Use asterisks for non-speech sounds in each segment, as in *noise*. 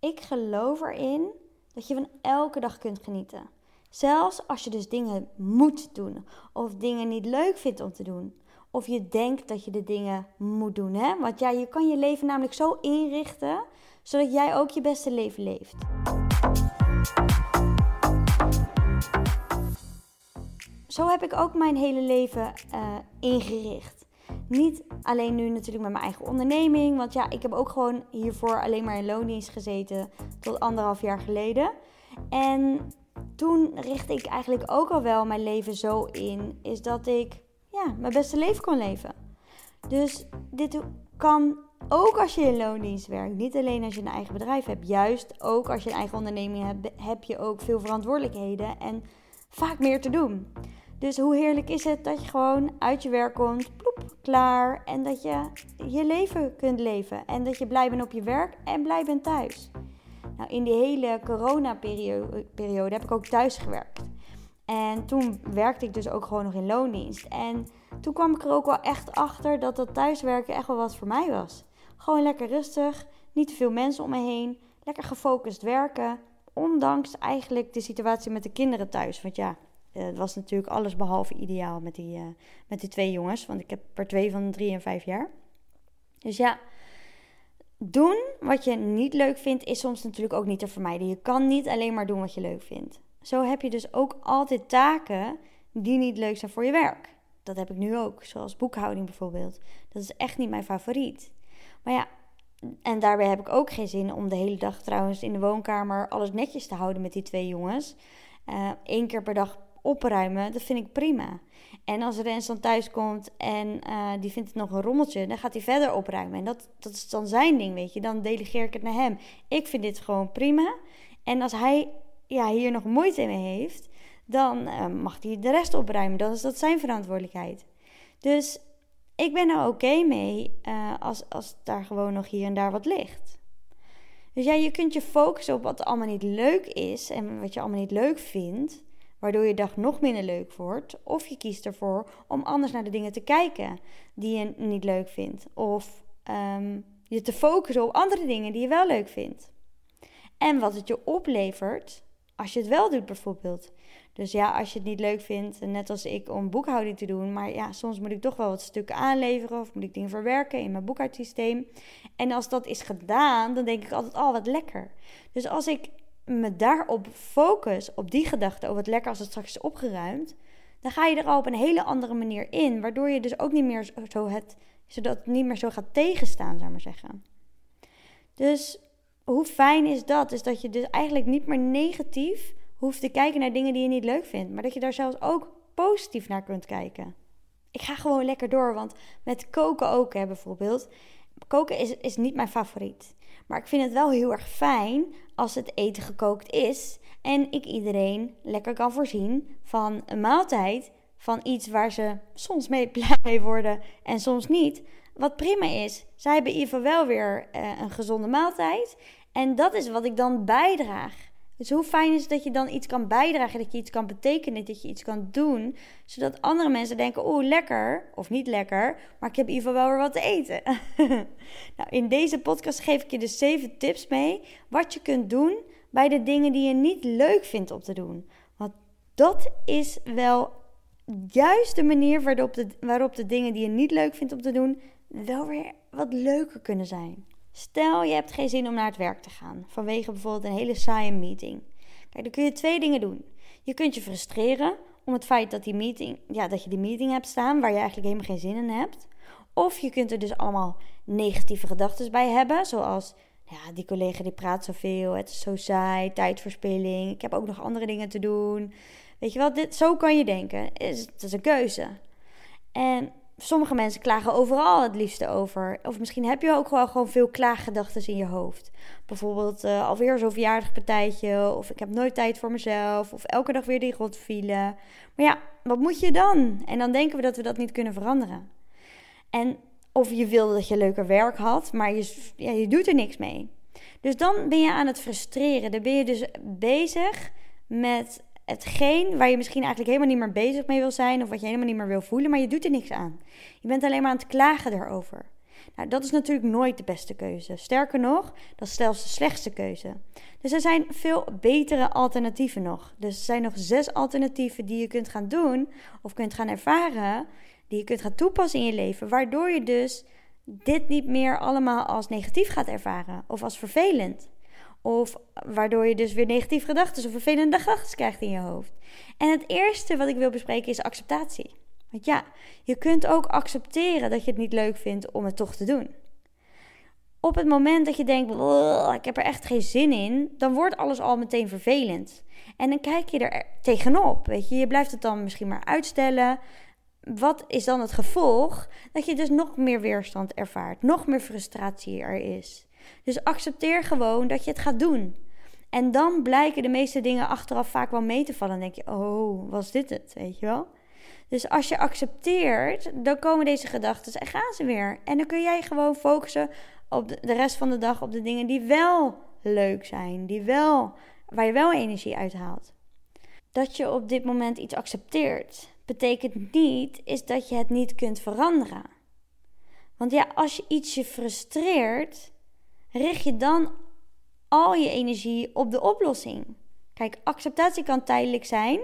Ik geloof erin dat je van elke dag kunt genieten. Zelfs als je dus dingen moet doen of dingen niet leuk vindt om te doen. Of je denkt dat je de dingen moet doen. Hè? Want ja, je kan je leven namelijk zo inrichten zodat jij ook je beste leven leeft. Zo heb ik ook mijn hele leven uh, ingericht. Niet alleen nu natuurlijk met mijn eigen onderneming. Want ja, ik heb ook gewoon hiervoor alleen maar in loondienst gezeten tot anderhalf jaar geleden. En toen richtte ik eigenlijk ook al wel mijn leven zo in, is dat ik ja, mijn beste leven kon leven. Dus dit kan ook als je in loondienst werkt. Niet alleen als je een eigen bedrijf hebt. Juist ook als je een eigen onderneming hebt, heb je ook veel verantwoordelijkheden en vaak meer te doen. Dus hoe heerlijk is het dat je gewoon uit je werk komt, klaar. En dat je je leven kunt leven. En dat je blij bent op je werk en blij bent thuis. Nou, in die hele corona-periode heb ik ook thuis gewerkt. En toen werkte ik dus ook gewoon nog in loondienst. En toen kwam ik er ook wel echt achter dat dat thuiswerken echt wel wat voor mij was. Gewoon lekker rustig, niet te veel mensen om me heen, lekker gefocust werken. Ondanks eigenlijk de situatie met de kinderen thuis. Want ja, het was natuurlijk alles behalve ideaal met die, uh, met die twee jongens. Want ik heb er twee van drie en vijf jaar. Dus ja, doen wat je niet leuk vindt is soms natuurlijk ook niet te vermijden. Je kan niet alleen maar doen wat je leuk vindt. Zo heb je dus ook altijd taken die niet leuk zijn voor je werk. Dat heb ik nu ook, zoals boekhouding bijvoorbeeld. Dat is echt niet mijn favoriet. Maar ja, en daarbij heb ik ook geen zin om de hele dag trouwens in de woonkamer alles netjes te houden met die twee jongens. Eén keer per dag opruimen, dat vind ik prima. En als Rens dan thuis komt en uh, die vindt het nog een rommeltje, dan gaat hij verder opruimen. En dat, dat is dan zijn ding, weet je. Dan delegeer ik het naar hem. Ik vind dit gewoon prima. En als hij ja, hier nog moeite mee heeft, dan uh, mag hij de rest opruimen. Dan is dat zijn verantwoordelijkheid. Dus ik ben er oké mee uh, als, als daar gewoon nog hier en daar wat ligt. Dus ja, je kunt je focussen op wat allemaal niet leuk is en wat je allemaal niet leuk vindt waardoor je dag nog minder leuk wordt. Of je kiest ervoor om anders naar de dingen te kijken die je niet leuk vindt. Of um, je te focussen op andere dingen die je wel leuk vindt. En wat het je oplevert als je het wel doet, bijvoorbeeld. Dus ja, als je het niet leuk vindt, net als ik, om boekhouding te doen. Maar ja, soms moet ik toch wel wat stukken aanleveren of moet ik dingen verwerken in mijn boekhoudsysteem. En als dat is gedaan, dan denk ik altijd, oh wat lekker. Dus als ik me daarop focus, op die gedachte, oh wat lekker als het straks is opgeruimd, dan ga je er al op een hele andere manier in, waardoor je dus ook niet meer zo het, zodat het niet meer zo gaat tegenstaan, zou maar zeggen. Dus hoe fijn is dat? Is dat je dus eigenlijk niet meer negatief hoeft te kijken naar dingen die je niet leuk vindt, maar dat je daar zelfs ook positief naar kunt kijken. Ik ga gewoon lekker door, want met koken ook, hè, bijvoorbeeld. Koken is, is niet mijn favoriet. Maar ik vind het wel heel erg fijn als het eten gekookt is en ik iedereen lekker kan voorzien van een maaltijd, van iets waar ze soms mee *laughs* blij worden en soms niet. Wat prima is. Zij hebben in ieder geval wel weer uh, een gezonde maaltijd. En dat is wat ik dan bijdraag. Dus hoe fijn is het dat je dan iets kan bijdragen, dat je iets kan betekenen, dat je iets kan doen, zodat andere mensen denken: oeh, lekker of niet lekker, maar ik heb in ieder geval wel weer wat te eten. *laughs* nou, in deze podcast geef ik je dus zeven tips mee wat je kunt doen bij de dingen die je niet leuk vindt om te doen. Want dat is wel juist de manier de, waarop de dingen die je niet leuk vindt om te doen, wel weer wat leuker kunnen zijn. Stel je hebt geen zin om naar het werk te gaan, vanwege bijvoorbeeld een hele saaie meeting. Kijk, dan kun je twee dingen doen. Je kunt je frustreren om het feit dat, die meeting, ja, dat je die meeting hebt staan waar je eigenlijk helemaal geen zin in hebt. Of je kunt er dus allemaal negatieve gedachten bij hebben, zoals ja, die collega die praat zoveel, het is zo saai, tijdverspilling, ik heb ook nog andere dingen te doen. Weet je wel, dit, zo kan je denken. Het is een keuze. En sommige mensen klagen overal het liefste over. Of misschien heb je ook wel gewoon veel klaaggedachten in je hoofd. Bijvoorbeeld uh, alweer zo'n verjaardagpartijtje. Of ik heb nooit tijd voor mezelf. Of elke dag weer die rotvielen. Maar ja, wat moet je dan? En dan denken we dat we dat niet kunnen veranderen. En of je wilde dat je leuker werk had, maar je, ja, je doet er niks mee. Dus dan ben je aan het frustreren. Dan ben je dus bezig met hetgeen waar je misschien eigenlijk helemaal niet meer bezig mee wil zijn of wat je helemaal niet meer wil voelen, maar je doet er niks aan. Je bent alleen maar aan het klagen daarover. Nou, dat is natuurlijk nooit de beste keuze. Sterker nog, dat is zelfs de slechtste keuze. Dus er zijn veel betere alternatieven nog. Dus er zijn nog zes alternatieven die je kunt gaan doen of kunt gaan ervaren, die je kunt gaan toepassen in je leven, waardoor je dus dit niet meer allemaal als negatief gaat ervaren of als vervelend. Of waardoor je dus weer negatieve gedachten of vervelende gedachten krijgt in je hoofd. En het eerste wat ik wil bespreken is acceptatie. Want ja, je kunt ook accepteren dat je het niet leuk vindt om het toch te doen. Op het moment dat je denkt, ik heb er echt geen zin in, dan wordt alles al meteen vervelend. En dan kijk je er tegenop, weet je. Je blijft het dan misschien maar uitstellen. Wat is dan het gevolg? Dat je dus nog meer weerstand ervaart, nog meer frustratie er is. Dus accepteer gewoon dat je het gaat doen. En dan blijken de meeste dingen achteraf vaak wel mee te vallen. Dan denk je, oh, was dit het, weet je wel? Dus als je accepteert, dan komen deze gedachten en gaan ze weer. En dan kun jij gewoon focussen op de, rest van de dag op de dingen die wel leuk zijn, die wel, waar je wel energie uit haalt. Dat je op dit moment iets accepteert, betekent niet is dat je het niet kunt veranderen. Want ja, als je iets je frustreert, richt je dan al je energie op de oplossing. Kijk, acceptatie kan tijdelijk zijn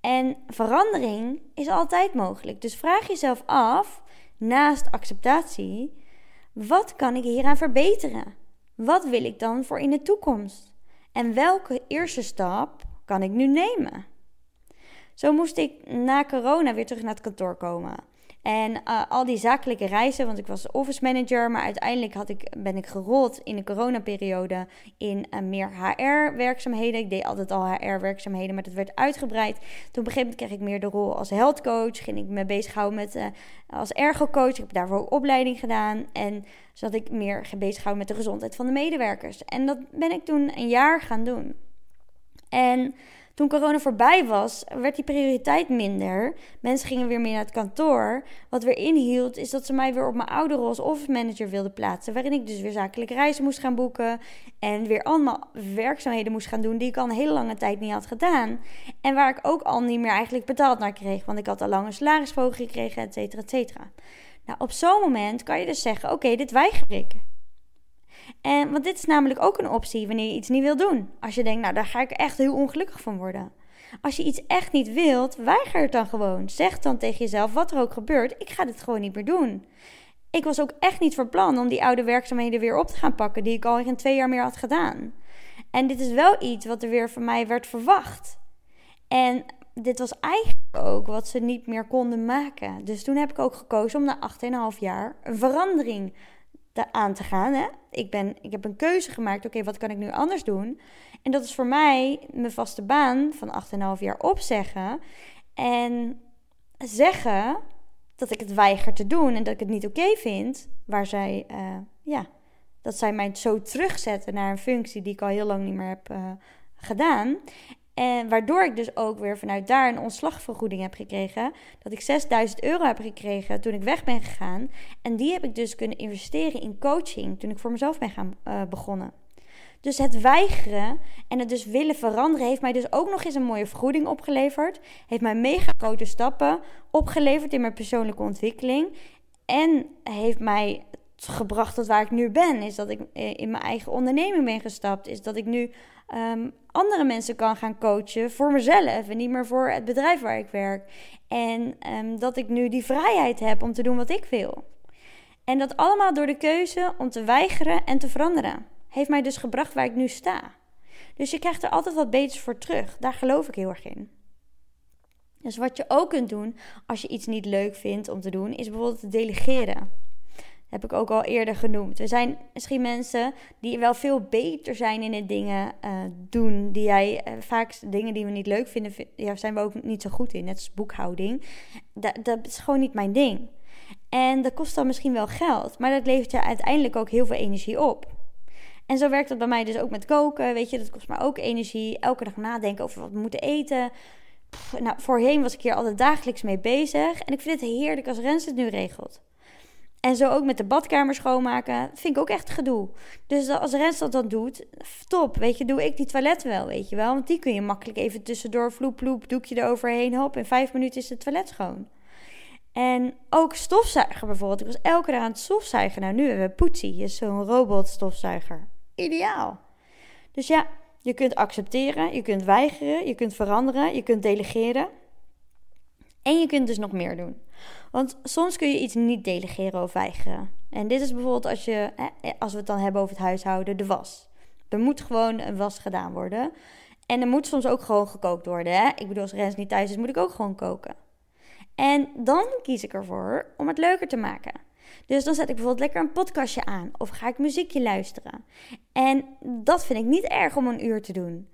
en verandering is altijd mogelijk. Dus vraag jezelf af, naast acceptatie, wat kan ik hieraan verbeteren? Wat wil ik dan voor in de toekomst? En welke eerste stap kan ik nu nemen? Zo moest ik na corona weer terug naar het kantoor komen. En uh, al die zakelijke reizen, want ik was office manager, maar uiteindelijk had ik, ben ik gerold in de coronaperiode in uh, meer HR-werkzaamheden. Ik deed altijd al HR-werkzaamheden, maar dat werd uitgebreid. Toen op een gegeven moment kreeg ik meer de rol als health coach. Ging ik me bezighouden met uh, als ergo-coach. Ik heb daarvoor ook opleiding gedaan. En zodat ik meer bezighouden met de gezondheid van de medewerkers. En dat ben ik toen een jaar gaan doen. En toen corona voorbij was, werd die prioriteit minder. Mensen gingen weer meer naar het kantoor. Wat weer inhield, is dat ze mij weer op mijn oude rol als office manager wilden plaatsen. Waarin ik dus weer zakelijke reizen moest gaan boeken. En weer allemaal werkzaamheden moest gaan doen die ik al een hele lange tijd niet had gedaan. En waar ik ook al niet meer eigenlijk betaald naar kreeg. Want ik had al lang een gekregen, et cetera, et cetera. Nou, op zo'n moment kan je dus zeggen: Oké, dit weiger ik. En, want dit is namelijk ook een optie wanneer je iets niet wil doen. Als je denkt, nou daar ga ik echt heel ongelukkig van worden. Als je iets echt niet wilt, weiger het dan gewoon. Zeg dan tegen jezelf, wat er ook gebeurt, ik ga dit gewoon niet meer doen. Ik was ook echt niet van plan om die oude werkzaamheden weer op te gaan pakken, die ik al in twee jaar meer had gedaan. En dit is wel iets wat er weer van mij werd verwacht. En dit was eigenlijk ook wat ze niet meer konden maken. Dus toen heb ik ook gekozen om na 8,5 jaar een verandering aan te gaan. Hè? Ik, ben, ik heb een keuze gemaakt. Oké, wat kan ik nu anders doen? En dat is voor mij mijn vaste baan van 8,5 jaar opzeggen. En zeggen dat ik het weiger te doen en dat ik het niet oké vind. Waar zij, uh, ja, dat zij mij zo terugzetten naar een functie die ik al heel lang niet meer heb uh, gedaan. En waardoor ik dus ook weer vanuit daar een ontslagvergoeding heb gekregen. Dat ik 6000 euro heb gekregen toen ik weg ben gegaan. En die heb ik dus kunnen investeren in coaching toen ik voor mezelf ben gaan uh, begonnen. Dus het weigeren en het dus willen veranderen heeft mij dus ook nog eens een mooie vergoeding opgeleverd. Heeft mij mega grote stappen opgeleverd in mijn persoonlijke ontwikkeling. En heeft mij gebracht tot waar ik nu ben. Is dat ik eh, in mijn eigen onderneming ben gestapt. Is dat ik nu um, andere mensen kan gaan coachen voor mezelf en niet meer voor het bedrijf waar ik werk. En um, dat ik nu die vrijheid heb om te doen wat ik wil. En dat allemaal door de keuze om te weigeren en te veranderen. Heeft mij dus gebracht waar ik nu sta. Dus je krijgt er altijd wat beters voor terug. Daar geloof ik heel erg in. Dus wat je ook kunt doen als je iets niet leuk vindt om te doen, is bijvoorbeeld te delegeren heb ik ook al eerder genoemd. We zijn misschien mensen die wel veel beter zijn in het dingen uh, doen. Die jij uh, vaak dingen die we niet leuk vinden, ja, zijn we ook niet zo goed in. Net als boekhouding. Dat, dat is gewoon niet mijn ding. En dat kost dan misschien wel geld, maar dat levert je uiteindelijk ook heel veel energie op. En zo werkt dat bij mij dus ook met koken. Weet je, dat kost me ook energie. Elke dag nadenken over wat we moeten eten. nou, voorheen was ik hier altijd dagelijks mee bezig. En ik vind het heerlijk als Rens het nu regelt. En zo ook met de badkamer schoonmaken. vind ik ook echt gedoe. Dus als Rens dat dan doet, top. Weet je, doe ik die toiletten wel, weet je wel. Want die kun je makkelijk even tussendoor, vloep, vloep, doekje eroverheen. Hop, in vijf minuten is het toilet schoon. En ook stofzuiger bijvoorbeeld. Ik was elke dag aan het stofzuigen. Nou, nu hebben we Poetsie, is zo'n robotstofzuiger. Ideaal. Dus ja, je kunt accepteren, je kunt weigeren, je kunt veranderen, je kunt delegeren. En je kunt dus nog meer doen. Want soms kun je iets niet delegeren of weigeren. En dit is bijvoorbeeld als, je, als we het dan hebben over het huishouden, de was. Er moet gewoon een was gedaan worden. En er moet soms ook gewoon gekookt worden. Hè? Ik bedoel, als Rens niet thuis is, moet ik ook gewoon koken. En dan kies ik ervoor om het leuker te maken. Dus dan zet ik bijvoorbeeld lekker een podcastje aan of ga ik muziekje luisteren. En dat vind ik niet erg om een uur te doen.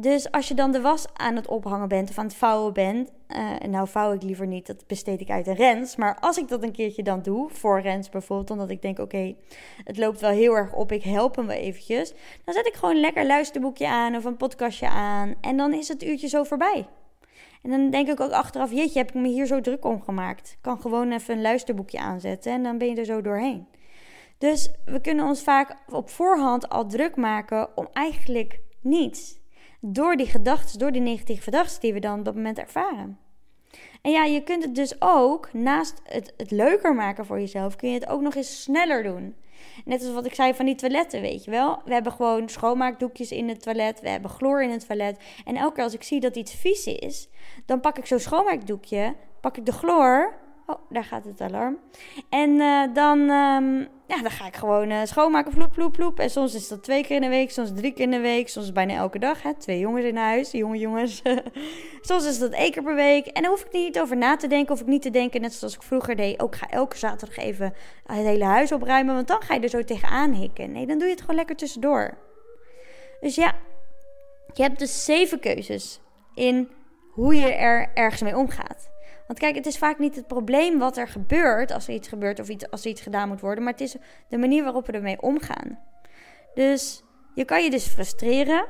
Dus als je dan de was aan het ophangen bent of aan het vouwen bent. Uh, nou, vouw ik liever niet, dat besteed ik uit een Rens. Maar als ik dat een keertje dan doe, voor Rens bijvoorbeeld, omdat ik denk: oké, het loopt wel heel erg op, ik help hem wel eventjes. Dan zet ik gewoon lekker luisterboekje aan of een podcastje aan. En dan is het uurtje zo voorbij. En dan denk ik ook achteraf: jeetje, heb ik me hier zo druk om gemaakt? Ik kan gewoon even een luisterboekje aanzetten en dan ben je er zo doorheen. Dus we kunnen ons vaak op voorhand al druk maken om eigenlijk niets. Door die gedachten, door die negatieve gedachten die we dan op dat moment ervaren. En ja, je kunt het dus ook, naast het, het leuker maken voor jezelf, kun je het ook nog eens sneller doen. Net als wat ik zei van die toiletten, weet je wel. We hebben gewoon schoonmaakdoekjes in het toilet. We hebben chloor in het toilet. En elke keer als ik zie dat iets vies is, dan pak ik zo'n schoonmaakdoekje, pak ik de chloor Oh, daar gaat het alarm. En uh, dan, um, ja, dan ga ik gewoon uh, schoonmaken, vloep, vloep, vloep. En soms is dat twee keer in de week, soms drie keer in de week, soms bijna elke dag. Hè? Twee jongens in huis, jonge jongens. *laughs* soms is dat één keer per week. En dan hoef ik niet over na te denken, of ik niet te denken, net zoals ik vroeger deed. Ook ga elke zaterdag even het hele huis opruimen, want dan ga je er zo tegenaan hikken. Nee, dan doe je het gewoon lekker tussendoor. Dus ja, je hebt dus zeven keuzes in hoe je er ergens mee omgaat. Want kijk, het is vaak niet het probleem wat er gebeurt als er iets gebeurt of iets, als er iets gedaan moet worden, maar het is de manier waarop we ermee omgaan. Dus je kan je dus frustreren.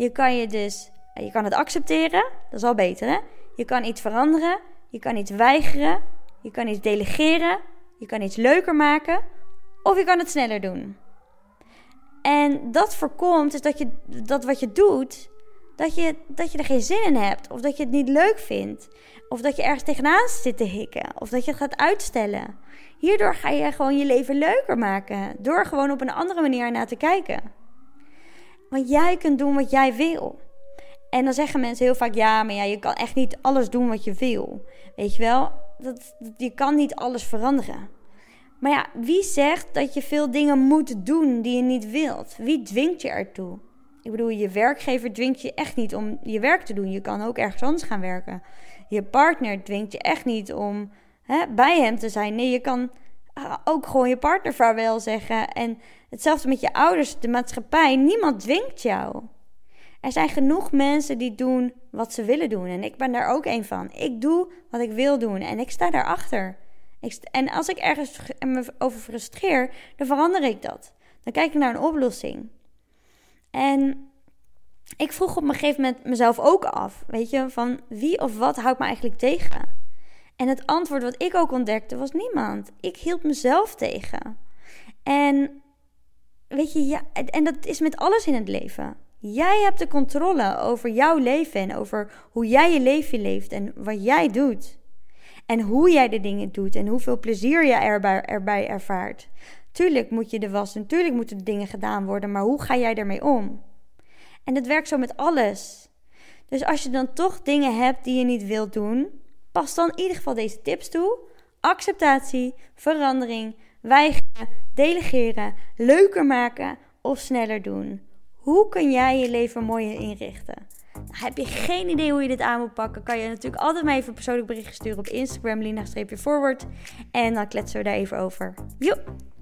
Je kan je dus, je kan het accepteren, dat is al beter hè. Je kan iets veranderen, je kan iets weigeren, je kan iets delegeren, je kan iets leuker maken of je kan het sneller doen. En dat voorkomt dat, je, dat wat je doet, dat je, dat je er geen zin in hebt. Of dat je het niet leuk vindt. Of dat je ergens tegenaan zit te hikken. Of dat je het gaat uitstellen. Hierdoor ga je gewoon je leven leuker maken. Door gewoon op een andere manier naar te kijken. Want jij kunt doen wat jij wil. En dan zeggen mensen heel vaak: ja, maar ja, je kan echt niet alles doen wat je wil. Weet je wel? Dat, je kan niet alles veranderen. Maar ja, wie zegt dat je veel dingen moet doen die je niet wilt? Wie dwingt je ertoe? Ik bedoel, je werkgever dwingt je echt niet om je werk te doen. Je kan ook ergens anders gaan werken. Je partner dwingt je echt niet om hè, bij hem te zijn. Nee, je kan ah, ook gewoon je partner vaarwel zeggen. En hetzelfde met je ouders, de maatschappij. Niemand dwingt jou. Er zijn genoeg mensen die doen wat ze willen doen. En ik ben daar ook een van. Ik doe wat ik wil doen en ik sta daarachter. Ik en als ik ergens me over frustreer, dan verander ik dat. Dan kijk ik naar een oplossing. En ik vroeg op een gegeven moment mezelf ook af, weet je, van wie of wat houdt me eigenlijk tegen? En het antwoord wat ik ook ontdekte was niemand. Ik hield mezelf tegen. En weet je, ja, en dat is met alles in het leven. Jij hebt de controle over jouw leven en over hoe jij je leven leeft en wat jij doet. En hoe jij de dingen doet en hoeveel plezier je erbij, erbij ervaart. Tuurlijk moet je de was doen, tuurlijk moeten dingen gedaan worden, maar hoe ga jij ermee om? En dat werkt zo met alles. Dus als je dan toch dingen hebt die je niet wilt doen, pas dan in ieder geval deze tips toe. Acceptatie, verandering, weigeren, delegeren, leuker maken of sneller doen. Hoe kun jij je leven mooier inrichten? Nou, heb je geen idee hoe je dit aan moet pakken? Kan je natuurlijk altijd maar even een persoonlijk bericht sturen op Instagram, lina-forward. En dan kletsen we daar even over. Joep!